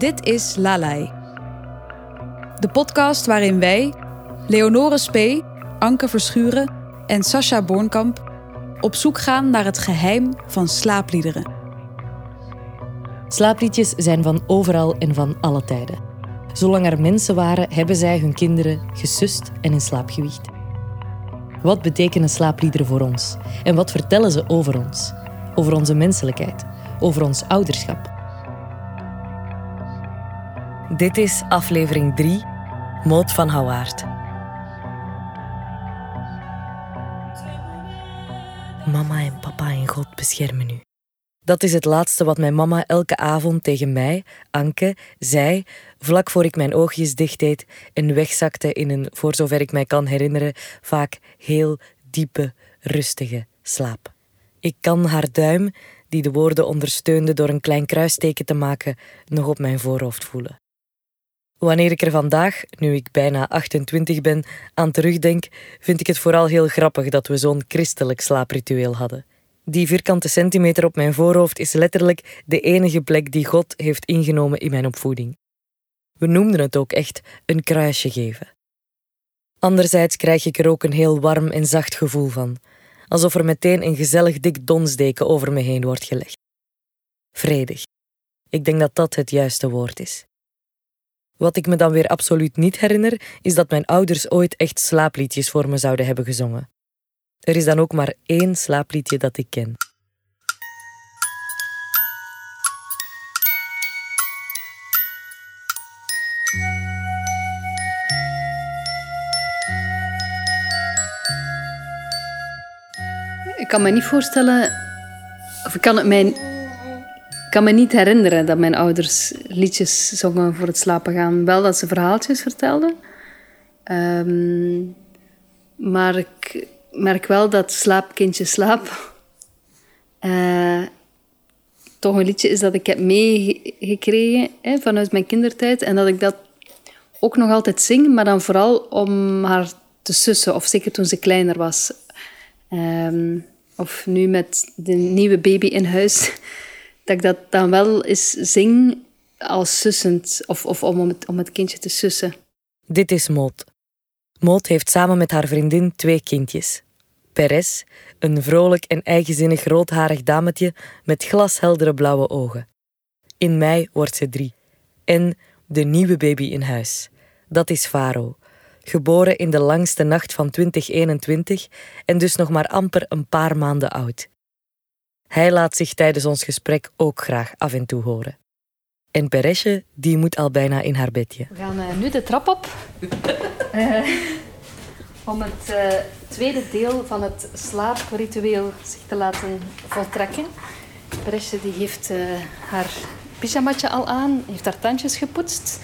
Dit is Lalai. De podcast waarin wij, Leonore Spee, Anke Verschuren en Sascha Bornkamp op zoek gaan naar het geheim van slaapliederen. Slaapliedjes zijn van overal en van alle tijden. Zolang er mensen waren, hebben zij hun kinderen gesust en in slaap gewiegd. Wat betekenen slaapliederen voor ons? En wat vertellen ze over ons? Over onze menselijkheid? Over ons ouderschap? Dit is aflevering 3, Moot van Houwaard. Mama en papa en God beschermen u. Dat is het laatste wat mijn mama elke avond tegen mij, Anke, zei, vlak voor ik mijn oogjes dicht deed en wegzakte in een, voor zover ik mij kan herinneren, vaak heel diepe, rustige slaap. Ik kan haar duim, die de woorden ondersteunde door een klein kruisteken te maken, nog op mijn voorhoofd voelen. Wanneer ik er vandaag, nu ik bijna 28 ben, aan terugdenk, vind ik het vooral heel grappig dat we zo'n christelijk slaapritueel hadden. Die vierkante centimeter op mijn voorhoofd is letterlijk de enige plek die God heeft ingenomen in mijn opvoeding. We noemden het ook echt een kruisje geven. Anderzijds krijg ik er ook een heel warm en zacht gevoel van, alsof er meteen een gezellig dik donsdeken over me heen wordt gelegd. Vredig. Ik denk dat dat het juiste woord is. Wat ik me dan weer absoluut niet herinner, is dat mijn ouders ooit echt slaapliedjes voor me zouden hebben gezongen. Er is dan ook maar één slaapliedje dat ik ken. Ik kan me niet voorstellen, of ik kan het mij, kan me niet herinneren dat mijn ouders liedjes zongen voor het slapen gaan. Wel dat ze verhaaltjes vertelden. Ehm, maar ik merk wel dat Slaap, Kindje, Slaap uh, toch een liedje is dat ik heb meegekregen vanuit mijn kindertijd. En dat ik dat ook nog altijd zing, maar dan vooral om haar te sussen. Of zeker toen ze kleiner was. Ehm, of nu met de nieuwe baby in huis. Dat ik dat dan wel eens zing als sussend. Of, of om, het, om het kindje te sussen. Dit is Moot. Moot heeft samen met haar vriendin twee kindjes. Peres, een vrolijk en eigenzinnig roodharig dametje met glasheldere blauwe ogen. In mei wordt ze drie. En de nieuwe baby in huis. Dat is Faro, geboren in de langste nacht van 2021 en dus nog maar amper een paar maanden oud. Hij laat zich tijdens ons gesprek ook graag af en toe horen. En Peresje, die moet al bijna in haar bedje. We gaan uh, nu de trap op. uh, om het uh, tweede deel van het slaapritueel zich te laten voltrekken. Peresje die heeft haar pyjamatje al aan, heeft haar tandjes gepoetst.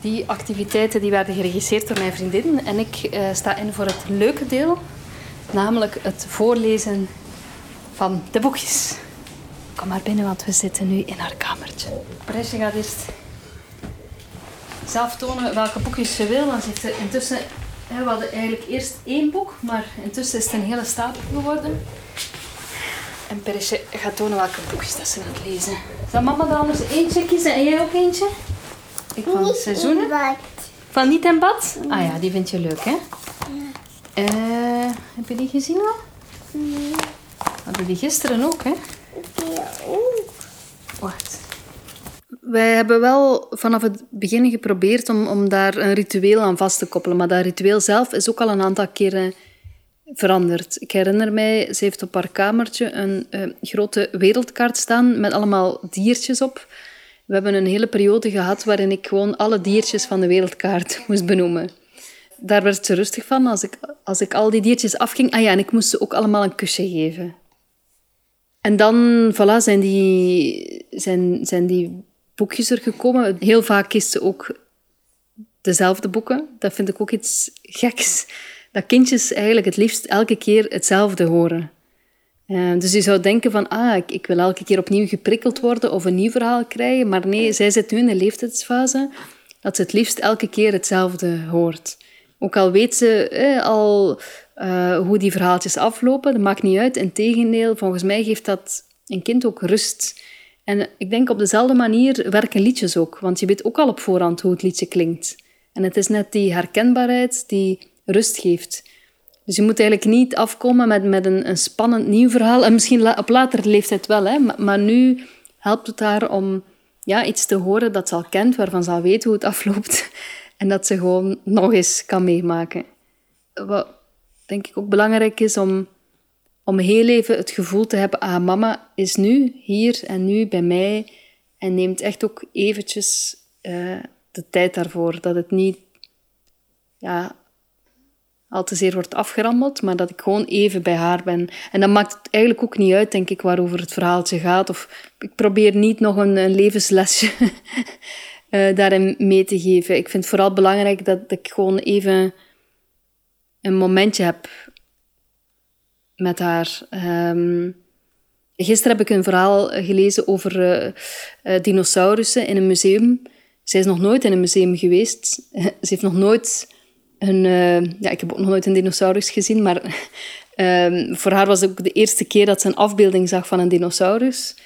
Die activiteiten die werden geregisseerd door mijn vriendin. En ik uh, sta in voor het leuke deel, namelijk het voorlezen van de boekjes. Kom maar binnen, want we zitten nu in haar kamertje. Presje gaat eerst zelf tonen welke boekjes ze wil. Want ze heeft intussen, we hadden eigenlijk eerst één boek, maar intussen is het een hele stapel geworden. En Peresje gaat tonen welke boekjes dat ze gaat lezen. Zal mama dan anders eentje kiezen en jij ook eentje? Ik van Niet seizoenen. in bad. Van Niet en Bad? Ah ja, die vind je leuk, hè? Eh, heb je die gezien al? Nee, Hadden die gisteren ook, hè? die ook. Wacht. Wij hebben wel vanaf het begin geprobeerd om, om daar een ritueel aan vast te koppelen. Maar dat ritueel zelf is ook al een aantal keren veranderd. Ik herinner mij, ze heeft op haar kamertje een eh, grote wereldkaart staan met allemaal diertjes op. We hebben een hele periode gehad waarin ik gewoon alle diertjes van de wereldkaart moest benoemen. Daar werd ze rustig van als ik, als ik al die diertjes afging. Ah ja, en ik moest ze ook allemaal een kusje geven. En dan voilà, zijn, die, zijn, zijn die boekjes er gekomen. Heel vaak kiest ze ook dezelfde boeken. Dat vind ik ook iets geks. Dat kindjes eigenlijk het liefst elke keer hetzelfde horen. Uh, dus je zou denken van, ah, ik, ik, wil elke keer opnieuw geprikkeld worden of een nieuw verhaal krijgen. Maar nee, zij zit nu in een leeftijdsfase dat ze het liefst elke keer hetzelfde hoort. Ook al weet ze eh, al uh, hoe die verhaaltjes aflopen, dat maakt niet uit. Integendeel, volgens mij geeft dat een kind ook rust. En ik denk op dezelfde manier werken liedjes ook, want je weet ook al op voorhand hoe het liedje klinkt. En het is net die herkenbaarheid die rust geeft. Dus je moet eigenlijk niet afkomen met, met een, een spannend nieuw verhaal. En misschien op latere leeftijd wel, hè, maar, maar nu helpt het haar om ja, iets te horen dat ze al kent, waarvan ze al weet hoe het afloopt. En dat ze gewoon nog eens kan meemaken. Wat denk ik ook belangrijk is om, om heel even het gevoel te hebben: ah, mama is nu hier en nu bij mij. En neemt echt ook eventjes uh, de tijd daarvoor. Dat het niet ja, al te zeer wordt afgerammeld, maar dat ik gewoon even bij haar ben. En dan maakt het eigenlijk ook niet uit, denk ik, waarover het verhaaltje gaat. Of ik probeer niet nog een levenslesje uh, daarin mee te geven. Ik vind het vooral belangrijk dat ik gewoon even een momentje heb met haar. Um, gisteren heb ik een verhaal gelezen over uh, dinosaurussen in een museum. Zij is nog nooit in een museum geweest. Ze heeft nog nooit een... ja, ik heb ook nog nooit een dinosaurus gezien, maar um, voor haar was het ook de eerste keer dat ze een afbeelding zag van een dinosaurus.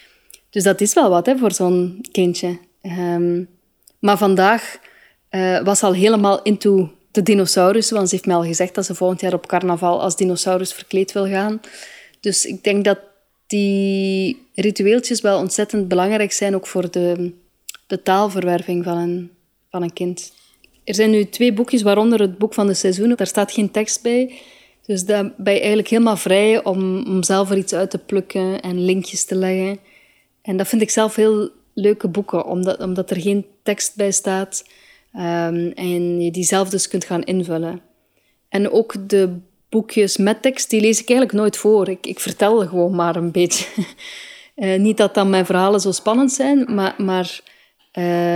Dus dat is wel wat hè, voor zo'n kindje. Um, maar vandaag uh, was al helemaal into de dinosaurussen, want ze heeft mij al gezegd dat ze volgend jaar op carnaval als dinosaurus verkleed wil gaan. Dus ik denk dat die ritueeltjes wel ontzettend belangrijk zijn, ook voor de, de taalverwerving van een, van een kind. Er zijn nu twee boekjes, waaronder het boek van de seizoenen. Daar staat geen tekst bij. Dus daar ben je eigenlijk helemaal vrij om, om zelf er iets uit te plukken en linkjes te leggen. En dat vind ik zelf heel leuke boeken, omdat, omdat er geen tekst bij staat um, en je die zelf dus kunt gaan invullen. En ook de boekjes met tekst, die lees ik eigenlijk nooit voor. Ik, ik vertel gewoon maar een beetje. uh, niet dat dan mijn verhalen zo spannend zijn, maar, maar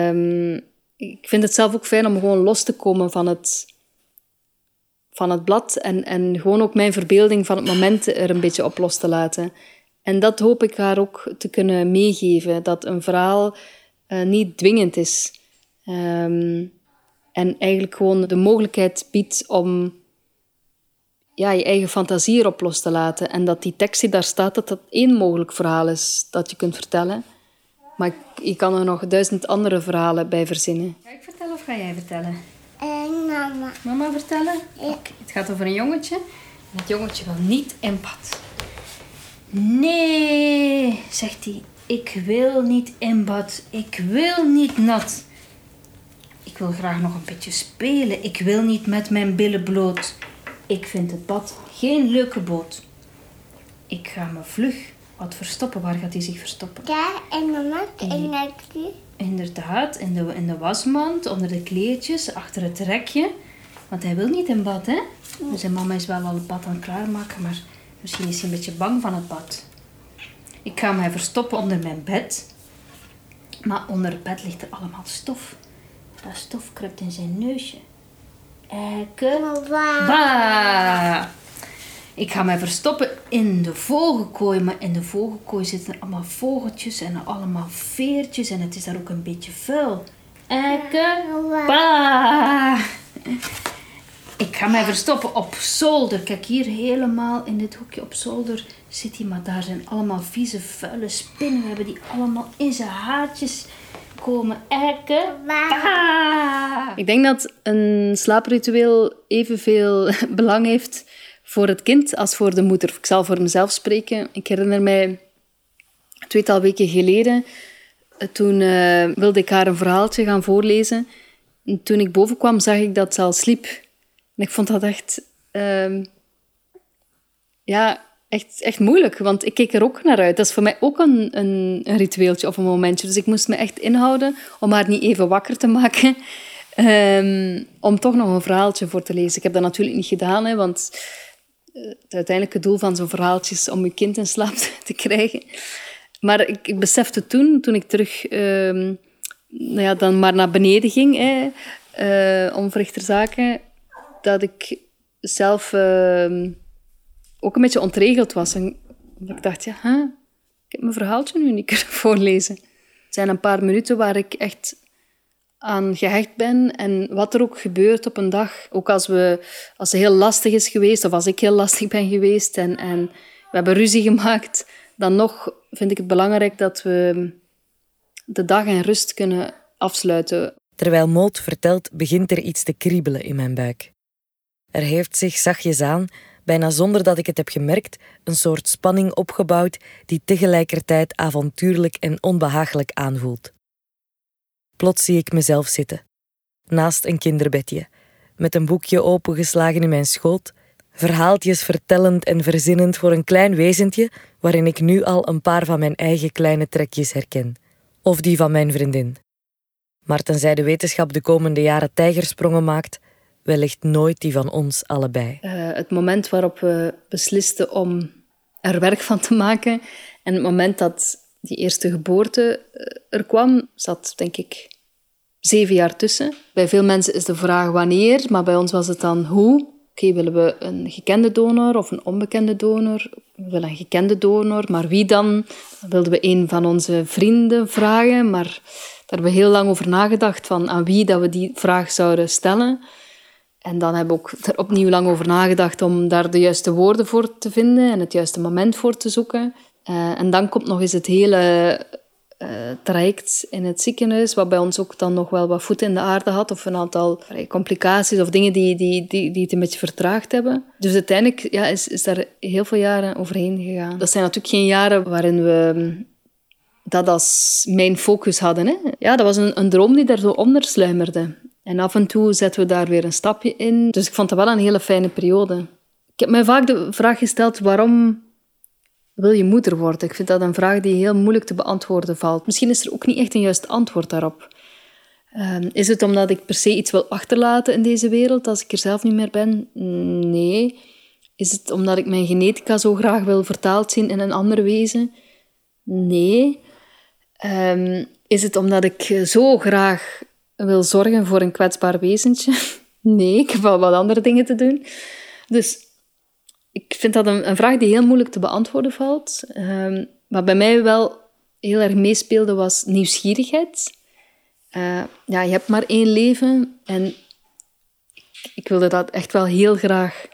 um, ik vind het zelf ook fijn om gewoon los te komen van het, van het blad en, en gewoon ook mijn verbeelding van het moment er een beetje op los te laten. En dat hoop ik haar ook te kunnen meegeven, dat een verhaal uh, niet dwingend is. Um, en eigenlijk gewoon de mogelijkheid biedt om ja, je eigen fantasie erop los te laten. En dat die tekst die daar staat, dat dat één mogelijk verhaal is dat je kunt vertellen. Maar je kan er nog duizend andere verhalen bij verzinnen. Ga ik vertellen of ga jij vertellen? En mama. Mama vertellen? Ja. Okay. Het gaat over een jongetje. En dat jongetje wil niet in bad. Nee, zegt hij. Ik wil niet in bad. Ik wil niet nat. Ik wil graag nog een beetje spelen. Ik wil niet met mijn billen bloot. Ik vind het bad geen leuke boot. Ik ga me vlug wat verstoppen. Waar gaat hij zich verstoppen? Ja, en mama, In en die- dat Inderdaad, in de, in de wasmand, onder de kleedjes, achter het rekje. Want hij wil niet in bad, hè? Dus zijn mama is wel al het bad aan het klaarmaken, maar misschien is hij een beetje bang van het bad. Ik ga mij verstoppen onder mijn bed. Maar onder het bed ligt er allemaal stof. Dat stof kruipt in zijn neusje. Ekke. Mama. Bah! Ik ga mij verstoppen in de vogelkooi, maar in de vogelkooi zitten allemaal vogeltjes en allemaal veertjes en het is daar ook een beetje vuil. Ekke, bah! Ik ga mij verstoppen op zolder. Kijk hier helemaal in dit hoekje op zolder zit hij, maar daar zijn allemaal vieze, vuile spinnen. We hebben die allemaal in zijn haartjes komen. Ekke, bah! Ik denk dat een slaapritueel evenveel belang heeft voor het kind als voor de moeder. Ik zal voor mezelf spreken. Ik herinner mij een tweetal weken geleden, eh, toen eh, wilde ik haar een verhaaltje gaan voorlezen. En toen ik boven kwam, zag ik dat ze al sliep. Ik vond dat echt, ehm, ja, echt, echt moeilijk, want ik keek er ook naar uit. Dat is voor mij ook een, een, ritueeltje of een momentje. Dus ik moest me echt inhouden om haar niet even wakker te maken. Ehm, om toch nog een verhaaltje voor te lezen. Ik heb dat natuurlijk niet gedaan, hè, want eh, het uiteindelijke doel van zo'n verhaaltje is om je kind in slaap te krijgen. Maar ik, ik besefte toen, toen ik terug ehm, nou ja, dan maar naar beneden ging, hè, eh, om verrichterzaken, dat ik zelf ehm, ook een beetje ontregeld was. En ik dacht, ja, huh? ik heb mijn verhaaltje nu niet kunnen voorlezen. Het zijn een paar minuten waar ik echt aan gehecht ben en wat er ook gebeurt op een dag. Ook als, we, als ze heel lastig is geweest of als ik heel lastig ben geweest en, en we hebben ruzie gemaakt, dan nog vind ik het belangrijk dat we de dag in rust kunnen afsluiten. Terwijl Moot vertelt, begint er iets te kriebelen in mijn buik. Er heeft zich zachtjes aan, bijna zonder dat ik het heb gemerkt, een soort spanning opgebouwd die tegelijkertijd avontuurlijk en onbehagelijk aanvoelt. Plots zie ik mezelf zitten, naast een kinderbedje, met een boekje opengeslagen in mijn schoot, verhaaltjes vertellend en verzinnend voor een klein wezentje waarin ik nu al een paar van mijn eigen kleine trekjes herken, of die van mijn vriendin. Maar tenzij de wetenschap de komende jaren tijgersprongen maakt, wellicht nooit die van ons allebei. Uh, het moment waarop we beslisten om er werk van te maken en het moment dat die eerste geboorte eh, er kwam, zat denk ik zeven jaar tussen. Bij veel mensen is de vraag wanneer, maar bij ons was het dan hoe. Oké, willen we een gekende donor of een onbekende donor? We willen een gekende donor, maar wie dan? Dan wilden we een van onze vrienden vragen, maar daar hebben we heel lang over nagedacht van aan wie dat we die vraag zouden stellen. En dan hebben we ook er opnieuw lang over nagedacht om daar de juiste woorden voor te vinden en het juiste moment voor te zoeken. Uh, en dan komt nog eens het hele uh, traject in het ziekenhuis, wat bij ons ook dan nog wel wat voet in de aarde had, of een aantal complicaties of dingen die, die, die, die het een beetje vertraagd hebben. Dus uiteindelijk ja, is, is daar heel veel jaren overheen gegaan. Dat zijn natuurlijk geen jaren waarin we dat als mijn focus hadden. Hè. Ja, dat was een, een droom die daar zo onder sluimerde. En af en toe zetten we daar weer een stapje in. Dus ik vond dat wel een hele fijne periode. Ik heb mij vaak de vraag gesteld, waarom wil je moeder worden? Ik vind dat een vraag die heel moeilijk te beantwoorden valt. Misschien is er ook niet echt een juist antwoord daarop. Um, is het omdat ik per se iets wil achterlaten in deze wereld als ik er zelf niet meer ben? Nee. Is het omdat ik mijn genetica zo graag wil vertaald zien in een ander wezen? Nee. Um, is het omdat ik zo graag wil zorgen voor een kwetsbaar wezentje? Nee, ik heb wel wat andere dingen te doen. Dus ik vind dat een, een vraag die heel moeilijk te beantwoorden valt. Um, wat bij mij wel heel erg meespeelde was nieuwsgierigheid. Uh, ja, je hebt maar één leven en ik, wilde dat echt wel heel graag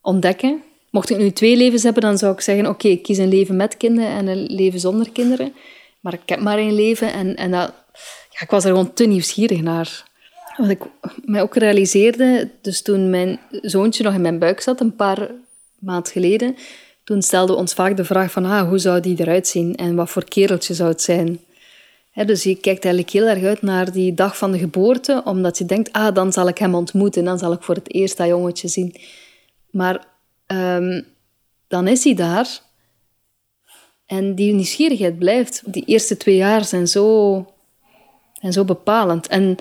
ontdekken. Mocht ik nu twee levens hebben, dan zou ik zeggen: Oké, ik kies een leven met kinderen en een leven zonder kinderen. Maar ik heb maar één leven en, en dat, ik was er gewoon te nieuwsgierig naar. Wat ik mij ook realiseerde, dus toen mijn zoontje nog in mijn buik zat, een paar maand geleden, toen stelden we ons vaak de vraag van ah, hoe zou die eruit zien en wat voor kereltje zou het zijn. dus je kijkt eigenlijk heel erg uit naar die dag van de geboorte, omdat je denkt, ah, dan zal ik hem ontmoeten, dan zal ik voor het eerst dat jongetje zien. Maar um, dan is hij daar en die nieuwsgierigheid blijft. Die eerste twee jaar zijn zo en zo bepalend. En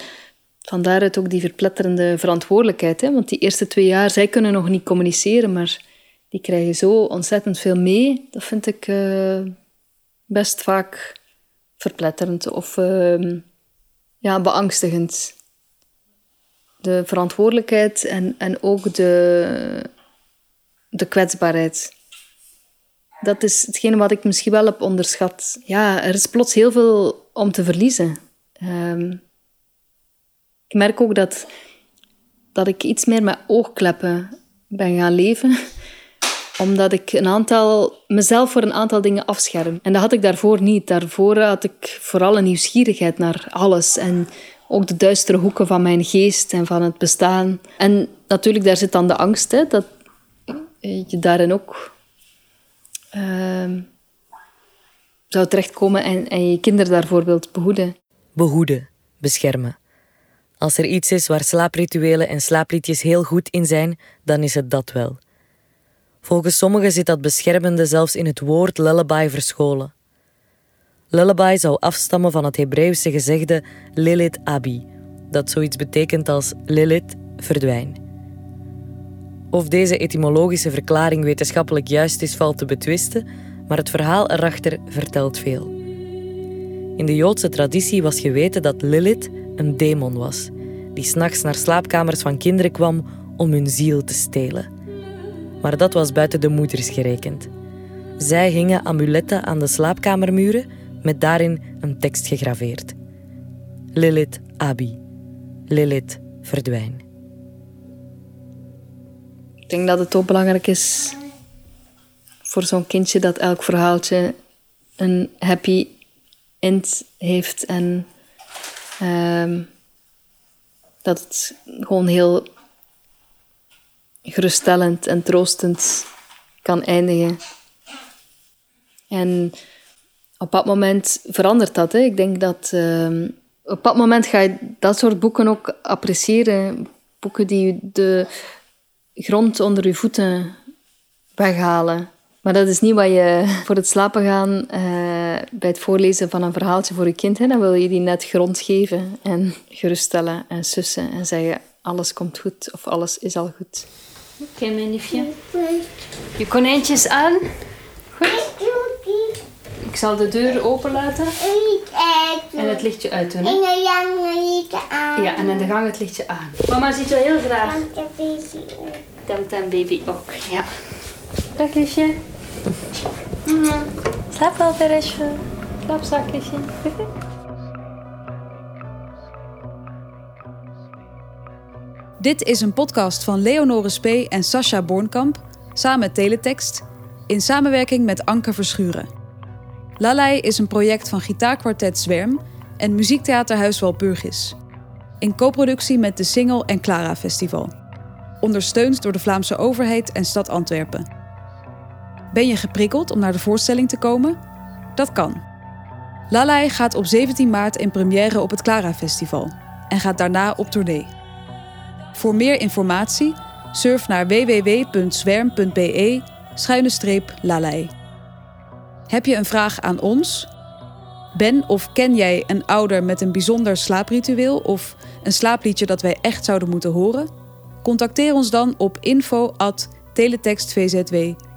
van daaruit ook die verpletterende verantwoordelijkheid. Hè? Want die eerste twee jaar, zij kunnen nog niet communiceren, maar die krijgen zo ontzettend veel mee. Dat vind ik uh, best vaak verpletterend of uh, ja, beangstigend. De verantwoordelijkheid en, en ook de, de kwetsbaarheid. Dat is hetgene wat ik misschien wel heb onderschat. Ja, er is plots heel veel om te verliezen. Um, ik merk ook dat, dat ik iets meer met oogkleppen ben gaan leven omdat ik een aantal, mezelf voor een aantal dingen afscherm. En dat had ik daarvoor niet. Daarvoor had ik vooral een nieuwsgierigheid naar alles. En ook de duistere hoeken van mijn geest en van het bestaan. En natuurlijk, daar zit dan de angst, hè, dat je daarin ook uh, zou terechtkomen en, en je kinderen daarvoor wilt behoeden behoeden, beschermen. Als er iets is waar slaaprituelen en slaapliedjes heel goed in zijn, dan is het dat wel. Volgens sommigen zit dat beschermende zelfs in het woord lullaby verscholen. Lullaby zou afstammen van het Hebreeuwse gezegde Lilith Abi, dat zoiets betekent als Lilith, verdwijn. Of deze etymologische verklaring wetenschappelijk juist is, valt te betwisten, maar het verhaal erachter vertelt veel. In de Joodse traditie was geweten dat Lilith een demon was, die s'nachts naar slaapkamers van kinderen kwam om hun ziel te stelen. Maar dat was buiten de moeders gerekend. Zij hingen amuletten aan de slaapkamermuren met daarin een tekst gegraveerd. Lilith Abi. Lilith verdwijn. Ik denk dat het ook belangrijk is voor zo'n kindje dat elk verhaaltje een happy int heeft en ehm, dat het gewoon heel geruststellend en troostend kan eindigen. En op dat moment verandert dat. Hè. Ik denk dat ehm, op dat moment ga je dat soort boeken ook appreciëren. Boeken die de grond onder je voeten weghalen. Maar dat is niet wat je voor het slapen gaan eh, bij het voorlezen van een verhaaltje voor je kind. Hè. Dan wil je die net grond geven en geruststellen en sussen en zeggen alles komt goed of alles is al goed. Oké, mijn liefje. Je konijntjes aan. Goed. Ik zal de deur open laten en het lichtje uitdoen. Hè? Ja, en in de gang het lichtje aan. Mama ziet jou heel graag. Temtem baby ook, ja. Dag liefje. Slaap wel, Teresje. Slaap zacht, liefje. Dit is een podcast van Leonore Spee en Sascha Bornkamp, samen met Teletext, in samenwerking met Anke Verschuren. Lalai is een project van gitaarkwartet Zwerm en muziektheaterhuis Walpurgis. In co-productie met de Singel en Clara Festival. Ondersteund door de Vlaamse overheid en stad Antwerpen. Ben je geprikkeld om naar de voorstelling te komen? Dat kan. Lalai gaat op 17 maart in première op het Clara Festival en gaat daarna op tournee. Voor meer informatie surf naar www.zwerm.be-lalai. Heb je een vraag aan ons? Ben of ken jij een ouder met een bijzonder slaapritueel of een slaapliedje dat wij echt zouden moeten horen? Contacteer ons dan op info@teletextvzw.com.